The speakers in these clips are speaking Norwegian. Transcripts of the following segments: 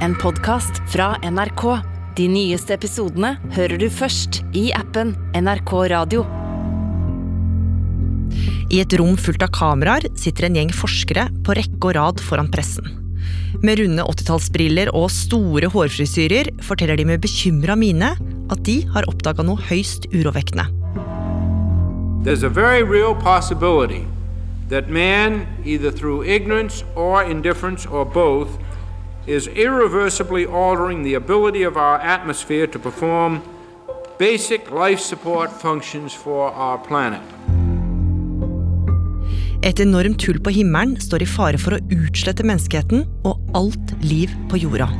en podkast fra NRK. De nyeste episodene hører du først i appen NRK Radio. I et rom fullt av kameraer sitter en gjeng forskere på rekke og rad foran pressen. Med runde 80-tallsbriller og store hårfrisyrer forteller de med bekymra mine at de har oppdaga noe høyst urovekkende. There's a very real possibility that man, either through ignorance or indifference or both, is irreversibly altering the ability of our atmosphere to perform basic life support functions for our planet. Et enormt hull på himmelen står i fare for å utslette menneskeheten og alt liv på jorda.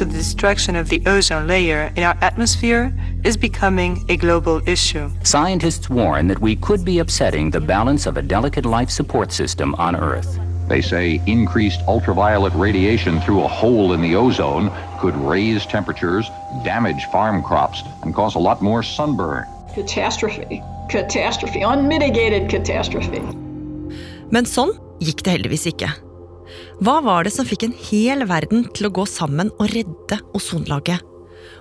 The destruction of the ozone layer in our atmosphere is becoming a global issue. Scientists warn that we could be upsetting the balance of a delicate life support system on Earth. They say increased ultraviolet radiation through a hole in the ozone could raise temperatures, damage farm crops, and cause a lot more sunburn. Catastrophe. Catastrophe. Unmitigated catastrophe. Men sånn gikk det heldigvis ikke. Hva var det som fikk en hel verden til å gå sammen og redde ozonlaget?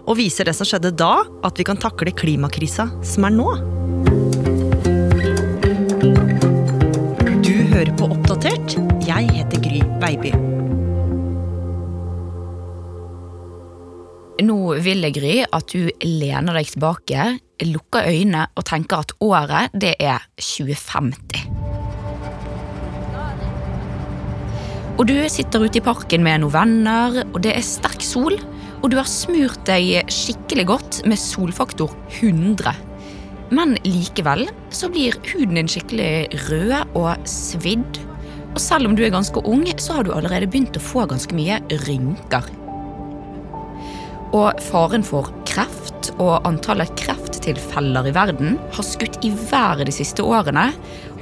Og viser det som skjedde da, at vi kan takle klimakrisa som er nå? Du hører på Oppdatert. Vil jeg, Gry, at du lener deg tilbake, lukker øynene og tenker at året, det er 2050. Og du sitter ute i parken med noen venner, og det er sterk sol, og du har smurt deg skikkelig godt med solfaktor 100. Men likevel så blir huden din skikkelig rød og svidd. Og selv om du er ganske ung, så har du allerede begynt å få ganske mye rynker. Og faren for kreft og antallet krefttilfeller i verden har skutt i været de siste årene.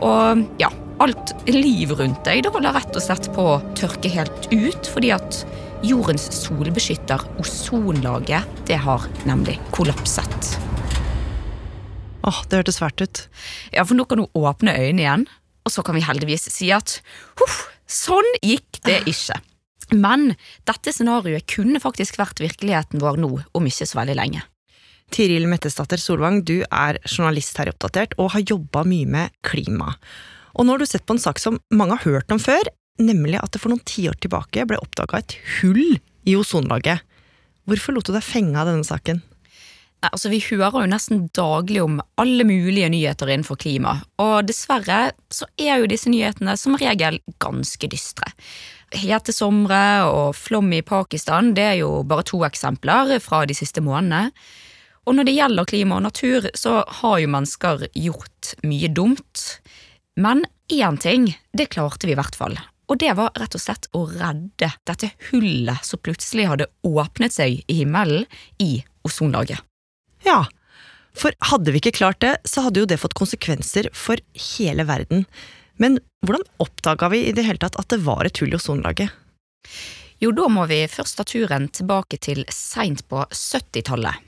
Og ja, alt liv rundt deg det holder rett og slett på å tørke helt ut, fordi at jordens solbeskytter, ozonlaget, det har nemlig kollapset. Åh, det hørtes svært ut. Ja, for nå kan du åpne øynene igjen, og så kan vi heldigvis si at huff, sånn gikk det ikke. Men dette scenarioet kunne faktisk vært virkeligheten vår nå om ikke så veldig lenge. Tiril Mettesdatter Solvang, du er journalist her i Oppdatert og har jobba mye med klima. Og nå har du sett på en sak som mange har hørt om før, nemlig at det for noen tiår tilbake ble oppdaga et hull i ozonlaget. Hvorfor lot du deg fenge av denne saken? Altså Vi hører jo nesten daglig om alle mulige nyheter innenfor klima, og dessverre så er jo disse nyhetene som regel ganske dystre. Hete somre og flom i Pakistan det er jo bare to eksempler fra de siste månedene. Og når det gjelder klima og natur, så har jo mennesker gjort mye dumt. Men én ting, det klarte vi i hvert fall. Og det var rett og slett å redde dette hullet som plutselig hadde åpnet seg i himmelen i ozonlaget. Ja, for hadde vi ikke klart det, så hadde jo det fått konsekvenser for hele verden. Men hvordan oppdaga vi i det hele tatt at det var et hull i ozonlaget? Jo, da må vi først ta turen tilbake til seint på 70-tallet.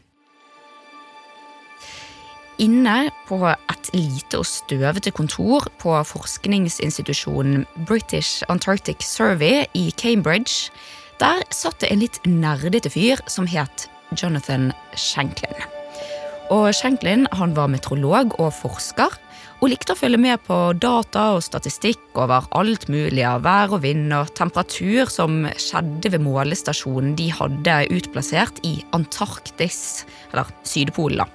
Inne på et lite og støvete kontor på forskningsinstitusjonen British Antarctic Survey i Cambridge, der satt det en litt nerdete fyr som het Jonathan Shanklin. Og Shanklin han var meteorolog og forsker, og likte å følge med på data og statistikk over alt mulig av vær og vind og temperatur som skjedde ved målestasjonen de hadde utplassert i Antarktis, eller Sydpolen. da.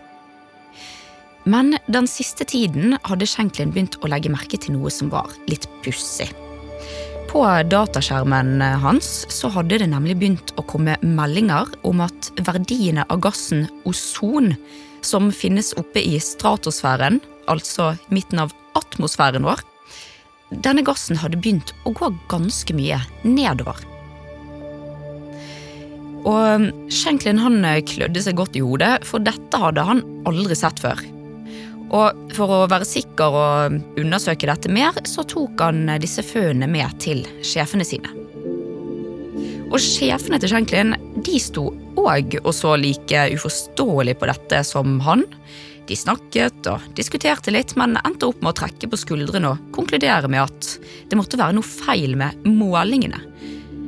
Men den siste tiden hadde Shanklin begynt å legge merke til noe som var litt pussig. På dataskjermen hans så hadde det nemlig begynt å komme meldinger om at verdiene av gassen ozon, som finnes oppe i stratosfæren, altså midten av atmosfæren vår, denne gassen hadde begynt å gå ganske mye nedover. Og Shanklin han klødde seg godt i hodet, for dette hadde han aldri sett før. Og for å være sikker og undersøke dette mer, så tok han disse føene med til sjefene sine. Og sjefene til Shanklin de sto òg og så like uforståelig på dette som han. De snakket og diskuterte litt, men endte opp med å trekke på skuldrene og konkludere med at det måtte være noe feil med målingene.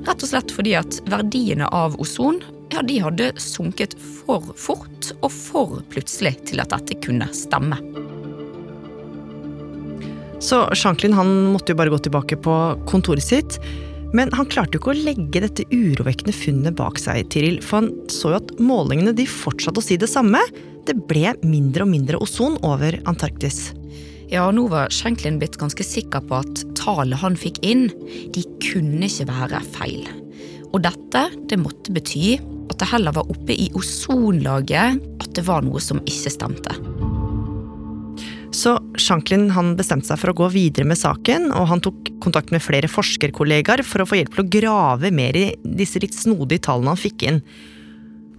Rett og slett fordi at verdiene av ozon ja, de hadde sunket for fort og for plutselig til at dette kunne stemme. Så Shanklin han måtte jo bare gå tilbake på kontoret sitt. Men han klarte jo ikke å legge dette urovekkende funnet bak seg, Tiril, for han så jo at målingene de fortsatte å si det samme. Det ble mindre og mindre ozon over Antarktis. Ja, nå var Shanklin blitt ganske sikker på at tallet han fikk inn, de kunne ikke være feil. Og dette det måtte bety at det heller var oppe i ozonlaget at det var noe som ikke stemte. Så Shanklin han bestemte seg for å gå videre med saken, og han tok kontakt med flere forskerkollegaer for å få hjelp til å grave mer i disse litt snodige tallene han fikk inn.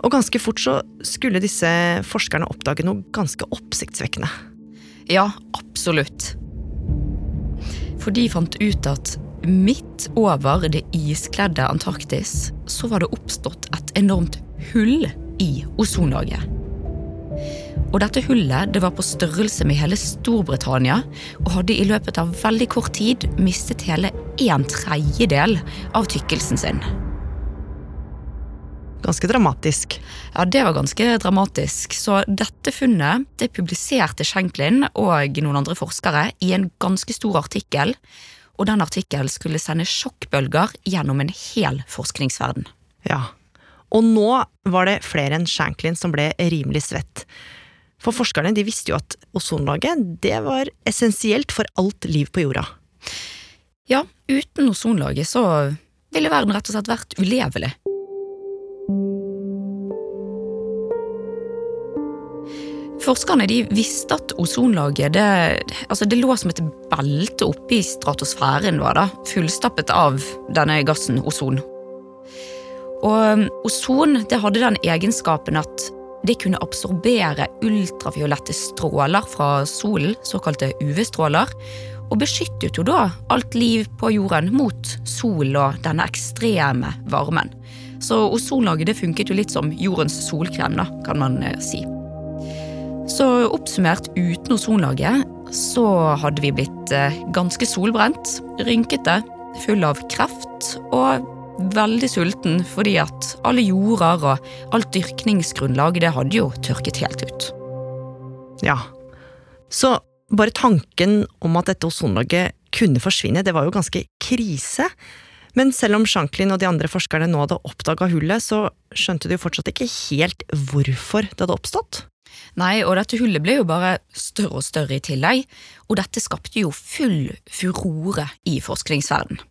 Og ganske fort så skulle disse forskerne oppdage noe ganske oppsiktsvekkende. Ja, absolutt. For de fant ut at midt over det iskledde Antarktis så var det oppstått et enormt hull i ozonlaget. Og dette hullet det var på størrelse med hele Storbritannia og hadde i løpet av veldig kort tid mistet hele en tredjedel av tykkelsen sin. Ganske dramatisk. Ja, det var ganske dramatisk. Så dette funnet det publiserte Schenklin og noen andre forskere i en ganske stor artikkel. Og den artikkelen skulle sende sjokkbølger gjennom en hel forskningsverden. Ja. Og nå var det flere enn Shanklin som ble rimelig svett. For forskerne de visste jo at ozonlaget det var essensielt for alt liv på jorda. Ja, uten ozonlaget så ville verden rett og slett vært ulevelig. Forskerne de visste at ozonlaget det, altså det lå som et belte oppe i stratosfæren, var da, fullstappet av denne gassen ozon. Og um, ozon det hadde den egenskapen at det kunne absorbere ultrafiolette stråler fra solen, såkalte UV-stråler, og beskyttet jo da alt liv på jorden mot sol og denne ekstreme varmen. Så ozonlaget funket jo litt som jordens solkrem, da, kan man eh, si. Så oppsummert uten ozonlaget så hadde vi blitt eh, ganske solbrent, rynkete, full av kreft og veldig sulten fordi at alle jorder og alt dyrkningsgrunnlag det hadde jo tørket helt ut. Ja. Så bare tanken om at dette ozonlaget kunne forsvinne, det var jo ganske krise. Men selv om Shanklin og de andre forskerne nå hadde oppdaga hullet, så skjønte de jo fortsatt ikke helt hvorfor det hadde oppstått. Nei, og dette hullet ble jo bare større og større i tillegg, og dette skapte jo full furore i forskningsverden.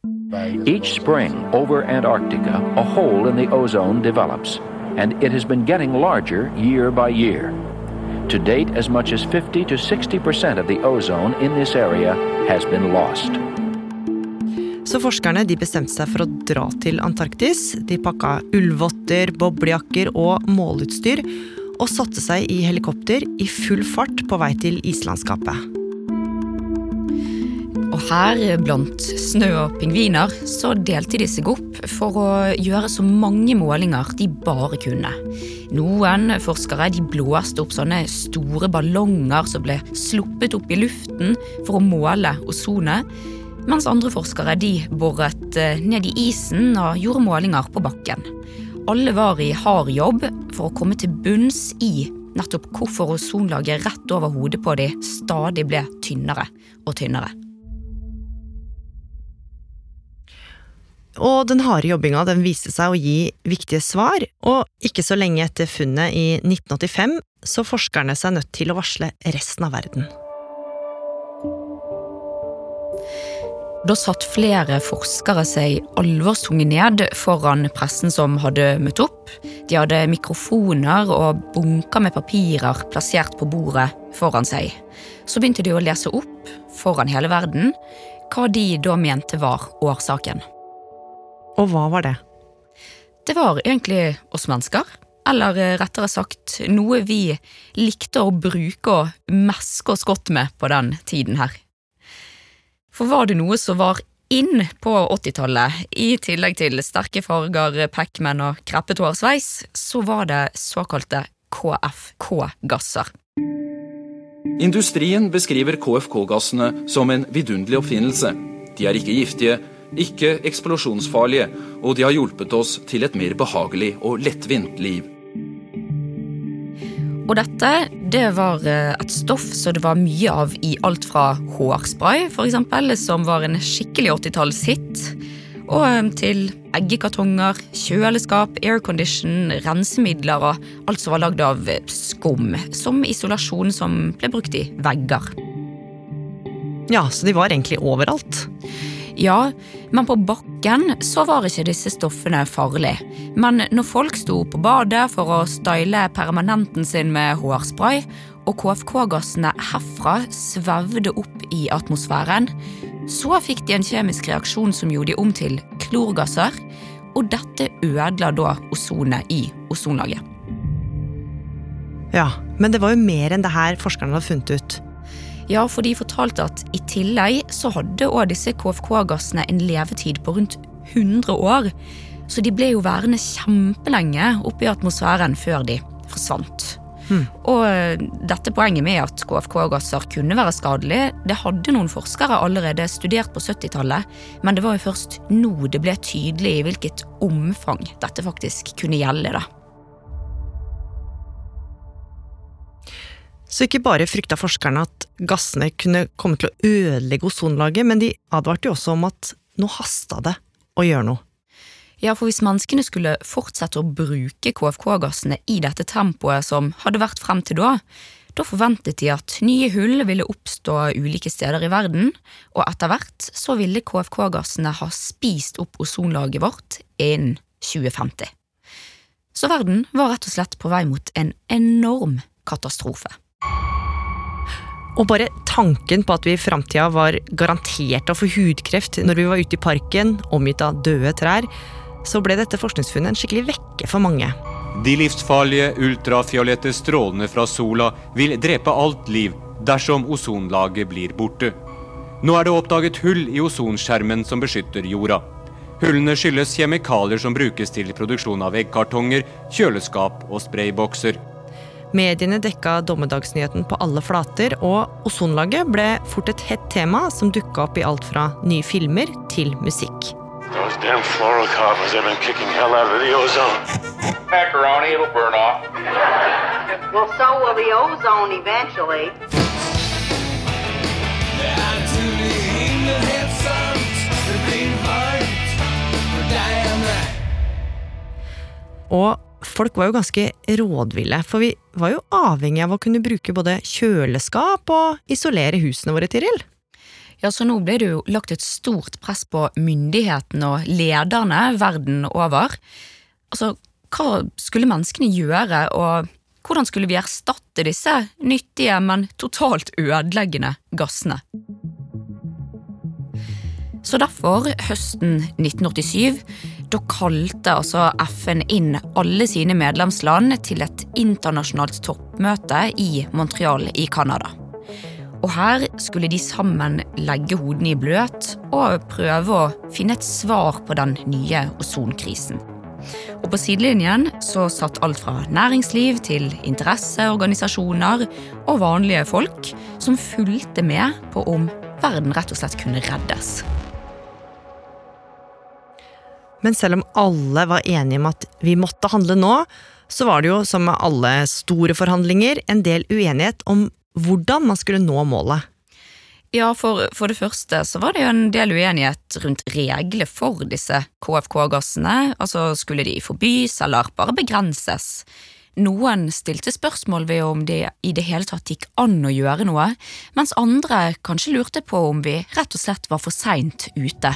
Each spring over Antarctica, a hole in the ozone develops, and it has been getting larger year by year. To date, as much as 50 to 60% of the ozone in this area has been lost. Så forskerne de bestemte seg for å dra til Antarktis. De pakka ullvotter, boblejakker og måleutstyr, og satte seg i helikopter i full fart på vei til islandskapet. Og her, blant snø og pingviner, så delte de seg opp for å gjøre så mange målinger de bare kunne. Noen forskere de blåste opp sånne store ballonger som ble sluppet opp i luften for å måle ozonet, mens andre forskere de boret eh, ned i isen og gjorde målinger på bakken. Alle var i hard jobb for å komme til bunns i nettopp hvorfor ozonlaget rett over hodet på de stadig ble tynnere og tynnere. Og den harde jobbinga den viste seg å gi viktige svar, og ikke så lenge etter funnet i 1985 så forskerne seg nødt til å varsle resten av verden. Da satt flere forskere seg alvorstunge ned foran pressen som hadde møtt opp. De hadde mikrofoner og bunker med papirer plassert på bordet foran seg. Så begynte de å lese opp foran hele verden hva de da mente var årsaken. Og hva var det? Det var egentlig oss mennesker. Eller rettere sagt noe vi likte å bruke og meske oss godt med på den tiden her. For var det noe som var inn på 80-tallet, i tillegg til sterke farger, Pac-Man og kreppet hårsveis, så var det såkalte KFK-gasser. Industrien beskriver KFK-gassene som en vidunderlig oppfinnelse. De er ikke giftige, ikke eksplosjonsfarlige, og de har hjulpet oss til et mer behagelig og lettvint liv. Og dette det var eh, et stoff som det var mye av i alt fra hårspray, eksempel, som var en skikkelig 80-tallshit, og eh, til eggekartonger, kjøleskap, aircondition, rensemidler og alt som var lagd av skum, som isolasjon som ble brukt i vegger. Ja, så de var egentlig overalt. Ja, men på bakken så var ikke disse stoffene farlige. Men når folk sto på badet for å style permanenten sin med hårspray, og KFK-gassene herfra svevde opp i atmosfæren, så fikk de en kjemisk reaksjon som gjorde de om til klorgasser, og dette ødela da ozonet i ozonlaget. Ja, men det var jo mer enn det her forskerne hadde funnet ut. Ja, for de fortalte at i tillegg så hadde også disse KFK-gassene en levetid på rundt 100 år. Så de ble jo værende kjempelenge oppe i atmosfæren før de forsvant. Hmm. Og eh, dette poenget med at KFK-gasser kunne være skadelige, det hadde noen forskere allerede studert på 70-tallet, men det var jo først nå det ble tydelig i hvilket omfang dette faktisk kunne gjelde. da. Så ikke bare frykta forskerne at gassene kunne komme til å ødelegge ozonlaget, men de advarte jo også om at nå hasta det å gjøre noe. Ja, for hvis menneskene skulle fortsette å bruke KFK-gassene i dette tempoet som hadde vært frem til da, da forventet de at nye hull ville oppstå ulike steder i verden, og etter hvert så ville KFK-gassene ha spist opp ozonlaget vårt innen 2050. Så verden var rett og slett på vei mot en enorm katastrofe. Og bare tanken på at vi i framtida var garantert å få hudkreft når vi var ute i parken, omgitt av døde trær, så ble dette forskningsfunnet en skikkelig vekke for mange. De livsfarlige ultrafiolette strålene fra sola vil drepe alt liv dersom ozonlaget blir borte. Nå er det oppdaget hull i ozonskjermen som beskytter jorda. Hullene skyldes kjemikalier som brukes til produksjon av eggkartonger, kjøleskap og spraybokser. Mediene dekka dommedagsnyheten på alle flater, og ozonlaget ble fort et hett tema som dukka opp i alt fra nye filmer til musikk. Macaroni, it'll burn off. Well, so will the ozone eventually. Og folk var jo ganske rådville, for vi var jo avhengig av å kunne bruke både kjøleskap og isolere husene våre, Tiril. Ja, så nå ble det jo lagt et stort press på myndighetene og lederne verden over. Altså, hva skulle menneskene gjøre, og hvordan skulle vi erstatte disse nyttige, men totalt ødeleggende gassene? Så derfor, høsten 1987, da kalte altså FN inn alle sine medlemsland til et internasjonalt toppmøte i Montreal i Canada. Og her skulle de sammen legge hodene i bløt og prøve å finne et svar på den nye ozonkrisen. Og på sidelinjen så satt alt fra næringsliv til interesseorganisasjoner og vanlige folk som fulgte med på om verden rett og slett kunne reddes. Men selv om alle var enige om at vi måtte handle nå, så var det jo, som med alle store forhandlinger, en del uenighet om hvordan man skulle nå målet. Ja, for, for det første så var det jo en del uenighet rundt regler for disse KFK-gassene. Altså, skulle de forbys eller bare begrenses? Noen stilte spørsmål ved om det i det hele tatt gikk an å gjøre noe, mens andre kanskje lurte på om vi rett og slett var for seint ute.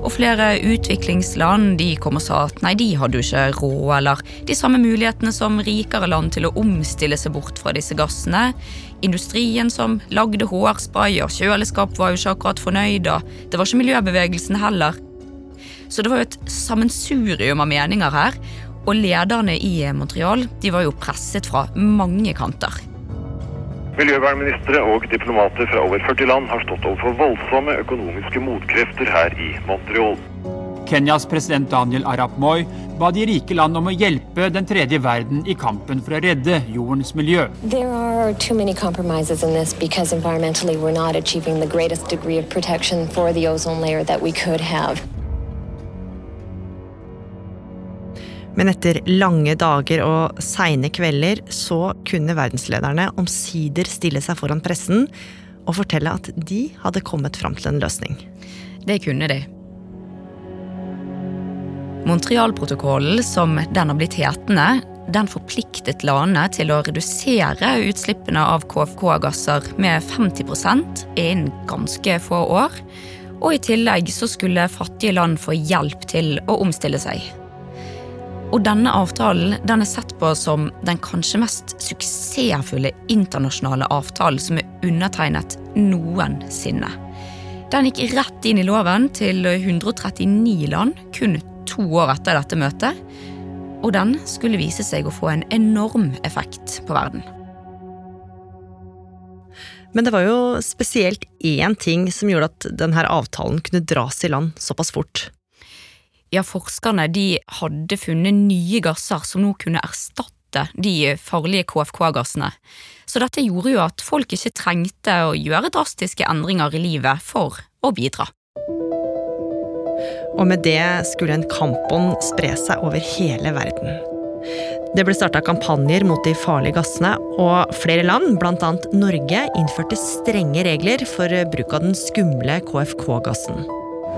Og flere utviklingsland de kom og sa at nei, de hadde jo ikke råd eller de samme mulighetene som rikere land til å omstille seg bort fra disse gassene. Industrien som lagde hårspray og kjøleskap var jo ikke akkurat fornøyd, og det var ikke miljøbevegelsen heller. Så det var jo et sammensurium av meninger her, og lederne i Montreal de var jo presset fra mange kanter. Miljøvernministre og diplomater fra over 40 land har stått overfor voldsomme økonomiske motkrefter her i Montreal. Kenyas president Daniel Arap Moi ba de rike land om å hjelpe den tredje verden i kampen for å redde jordens miljø. Men etter lange dager og seine kvelder så kunne verdenslederne omsider stille seg foran pressen og fortelle at de hadde kommet fram til en løsning. Det kunne de. Montrealprotokollen, som den har blitt hetende, den forpliktet landene til å redusere utslippene av KFK-gasser med 50% innen ganske få år. Og i tillegg så skulle fattige land få hjelp til å omstille seg. Og denne avtalen den er sett på som den kanskje mest suksessfulle internasjonale avtalen som er undertegnet noensinne. Den gikk rett inn i loven til 139 land kun to år etter dette møtet. Og den skulle vise seg å få en enorm effekt på verden. Men det var jo spesielt én ting som gjorde at denne avtalen kunne dras i land såpass fort. Ja, forskerne de hadde funnet nye gasser som nå kunne erstatte de farlige KFK-gassene. Så dette gjorde jo at folk ikke trengte å gjøre drastiske endringer i livet for å bidra. Og med det skulle en kampånd spre seg over hele verden. Det ble starta kampanjer mot de farlige gassene, og flere land, bl.a. Norge, innførte strenge regler for bruk av den skumle KFK-gassen.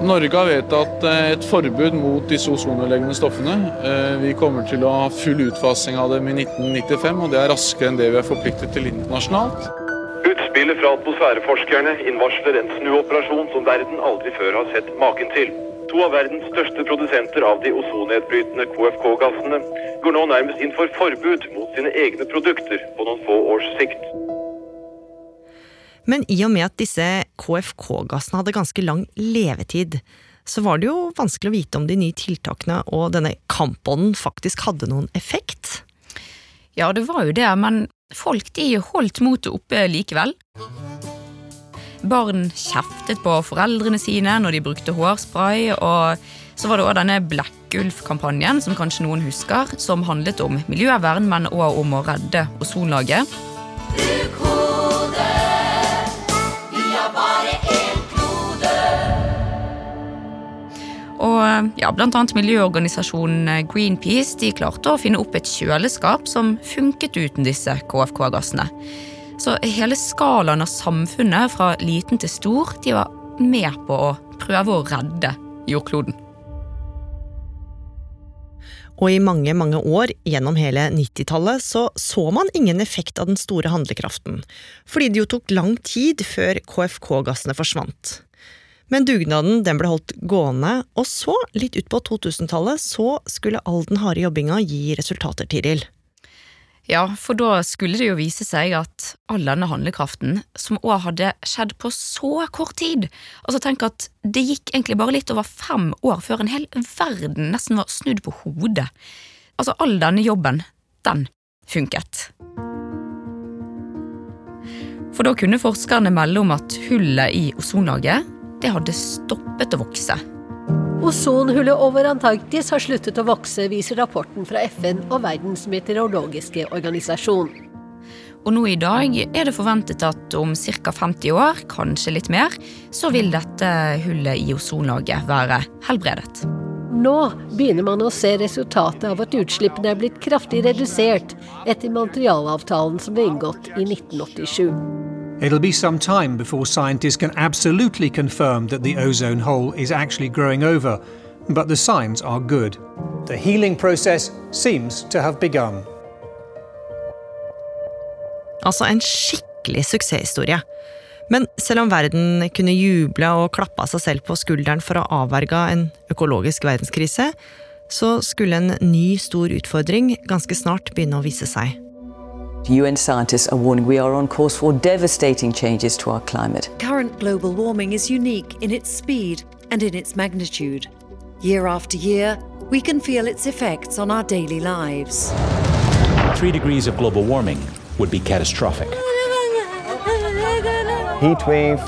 Norge har vedtatt eh, et forbud mot disse ozonødeleggende stoffene. Eh, vi kommer til å ha full utfasing av dem i 1995, og det er raskere enn det vi er forpliktet til internasjonalt. Utspillet fra atmosfæreforskerne innvarsler en snuoperasjon som verden aldri før har sett maken til. To av verdens største produsenter av de ozonnedbrytende KFK-gassene går nå nærmest inn for forbud mot sine egne produkter på noen få års sikt. Men i og med at disse KFK-gassene hadde ganske lang levetid, så var det jo vanskelig å vite om de nye tiltakene og denne kampånden faktisk hadde noen effekt. Ja, det var jo det, men folk de holdt motet oppe likevel. Barn kjeftet på foreldrene sine når de brukte hårspray, og så var det òg denne Blekkulf-kampanjen, som kanskje noen husker, som handlet om miljøvern, men òg om å redde ozonlaget. Og ja, annet miljøorganisasjonen Greenpeace de klarte å finne opp et kjøleskap som funket uten disse KFK-gassene. Så hele skalaen av samfunnet, fra liten til stor, de var med på å prøve å redde jordkloden. Og i mange, mange år, gjennom hele 90-tallet, så så man ingen effekt av den store handlekraften, fordi det jo tok lang tid før KFK-gassene forsvant. Men dugnaden den ble holdt gående, og så, litt ut på 2000-tallet, så skulle all den harde jobbinga gi resultater, Tiril. Ja, for da skulle det jo vise seg at all denne handlekraften, som òg hadde skjedd på så kort tid Altså tenk at det gikk egentlig bare litt over fem år før en hel verden nesten var snudd på hodet. Altså, all denne jobben, den funket. For da kunne forskerne melde om at hullet i ozonlaget det hadde stoppet å vokse. Ozonhullet over Antarktis har sluttet å vokse, viser rapporten fra FN og Verdens meteorologiske organisasjon. Og nå i dag er det forventet at om ca. 50 år, kanskje litt mer, så vil dette hullet i ozonlaget være helbredet. Nå begynner man å se resultatet av at utslippene er blitt kraftig redusert etter Montreal-avtalen som ble inngått i 1987. It'll be some time before scientists can absolutely confirm that the ozone hole is actually growing over, but the signs are good. The healing process seems to have begun. Altså en skikkelig suksesshistorie. Men selv om verden kunne juble og klappe seg selv på skulderen for å avverge en økologisk verdenskrise, så skulle en ny stor utfordring ganske snart begynne å vise seg. UN scientists are warning we are on course for devastating changes to our climate. Current global warming is unique in its speed and in its magnitude. Year after year, we can feel its effects on our daily lives. Three degrees of global warming would be catastrophic. Heat waves,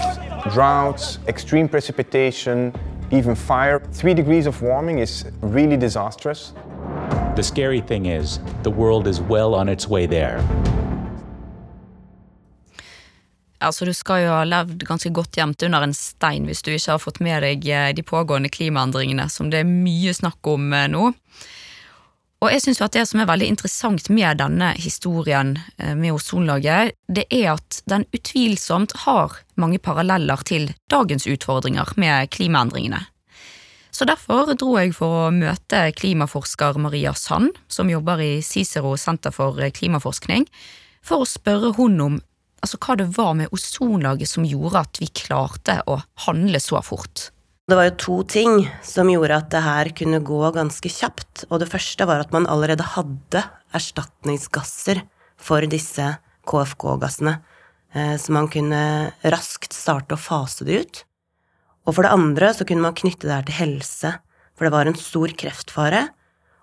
droughts, extreme precipitation, even fire. Three degrees of warming is really disastrous. The scary thing is, the world is well on its way there. Altså, Du skal jo ha levd ganske godt gjemt under en stein hvis du ikke har fått med deg eh, de pågående klimaendringene, som det er mye snakk om eh, nå. Og jeg synes jo at Det som er veldig interessant med denne historien eh, med ozonlaget, det er at den utvilsomt har mange paralleller til dagens utfordringer med klimaendringene. Så Derfor dro jeg for å møte klimaforsker Maria Sand, som jobber i Cicero senter for klimaforskning, for å spørre hun om altså, hva det var med ozonlaget som gjorde at vi klarte å handle så fort. Det var jo to ting som gjorde at det her kunne gå ganske kjapt. Og det første var at man allerede hadde erstatningsgasser for disse KFK-gassene. Eh, så man kunne raskt starte å fase det ut. Og for det andre så kunne man knytte det her til helse, for det var en stor kreftfare,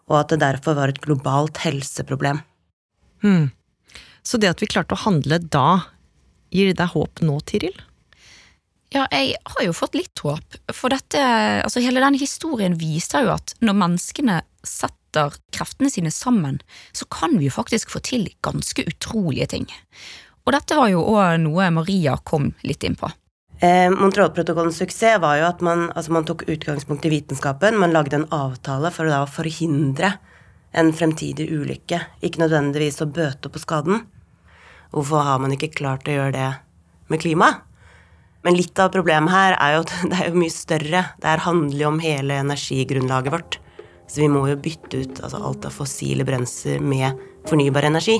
og at det derfor var et globalt helseproblem. Hmm. Så det at vi klarte å handle da, gir det deg håp nå, Tiril? Ja, jeg har jo fått litt håp. For dette, altså hele den historien viser jo at når menneskene setter kreftene sine sammen, så kan vi jo faktisk få til ganske utrolige ting. Og dette var jo òg noe Maria kom litt inn på. Eh, Montreal-protokollens suksess var jo at man, altså man, tok utgangspunkt i vitenskapen. Man lagde en avtale for å forhindre en fremtidig ulykke, ikke nødvendigvis å bøte på skaden. Hvorfor har man ikke klart å gjøre det med klimaet? Men litt av problemet her er jo at det er mye større. Det handler jo om hele energigrunnlaget vårt. Så vi må jo bytte ut altså alt av fossile brensler med fornybar energi.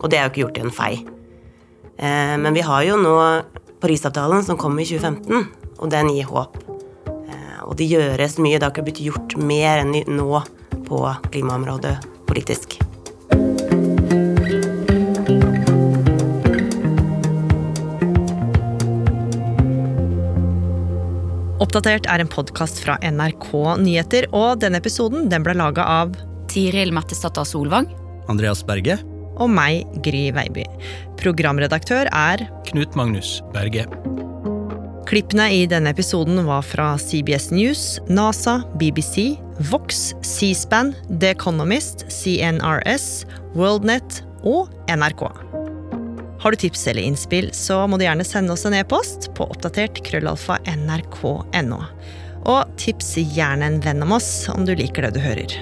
Og det er jo ikke gjort i en fei. Eh, men vi har jo nå Parisavtalen som kom i 2015, og den gir håp. Eh, og det gjøres mye. Det har ikke blitt gjort mer enn nå på klimaområdet politisk. Oppdatert er en podkast fra NRK Nyheter, og denne episoden den ble laga av Tiril Mettesdatter Solvang. Andreas Berge. Og meg, Gry Veiby. Programredaktør er Knut Magnus Berge. Klippene i denne episoden var fra CBS News, NASA, BBC, Vox, C-SPAN, The Economist, CNRS, WorldNet og NRK. Har du tips eller innspill, så må du gjerne sende oss en e-post på oppdatert krøllalfa nrk.no. Og tips gjerne en venn om oss om du liker det du hører.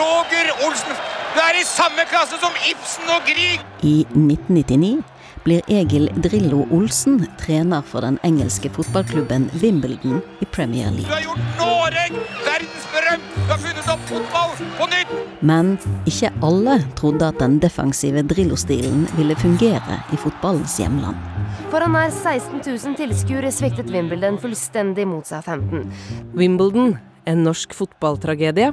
Roger Olsen! Du er i samme klasse som Ibsen og Grieg! I 1999 blir Egil Drillo Olsen trener for den engelske fotballklubben Wimbledon i Premier League. Du har gjort Noreg verdensberømt! Du har funnet opp fotball på nytt! Men ikke alle trodde at den defensive Drillo-stilen ville fungere i fotballens hjemland. Foran nær 16 000 tilskuere svektet Wimbledon fullstendig mot seg 15. Wimbledon, en norsk fotballtragedie,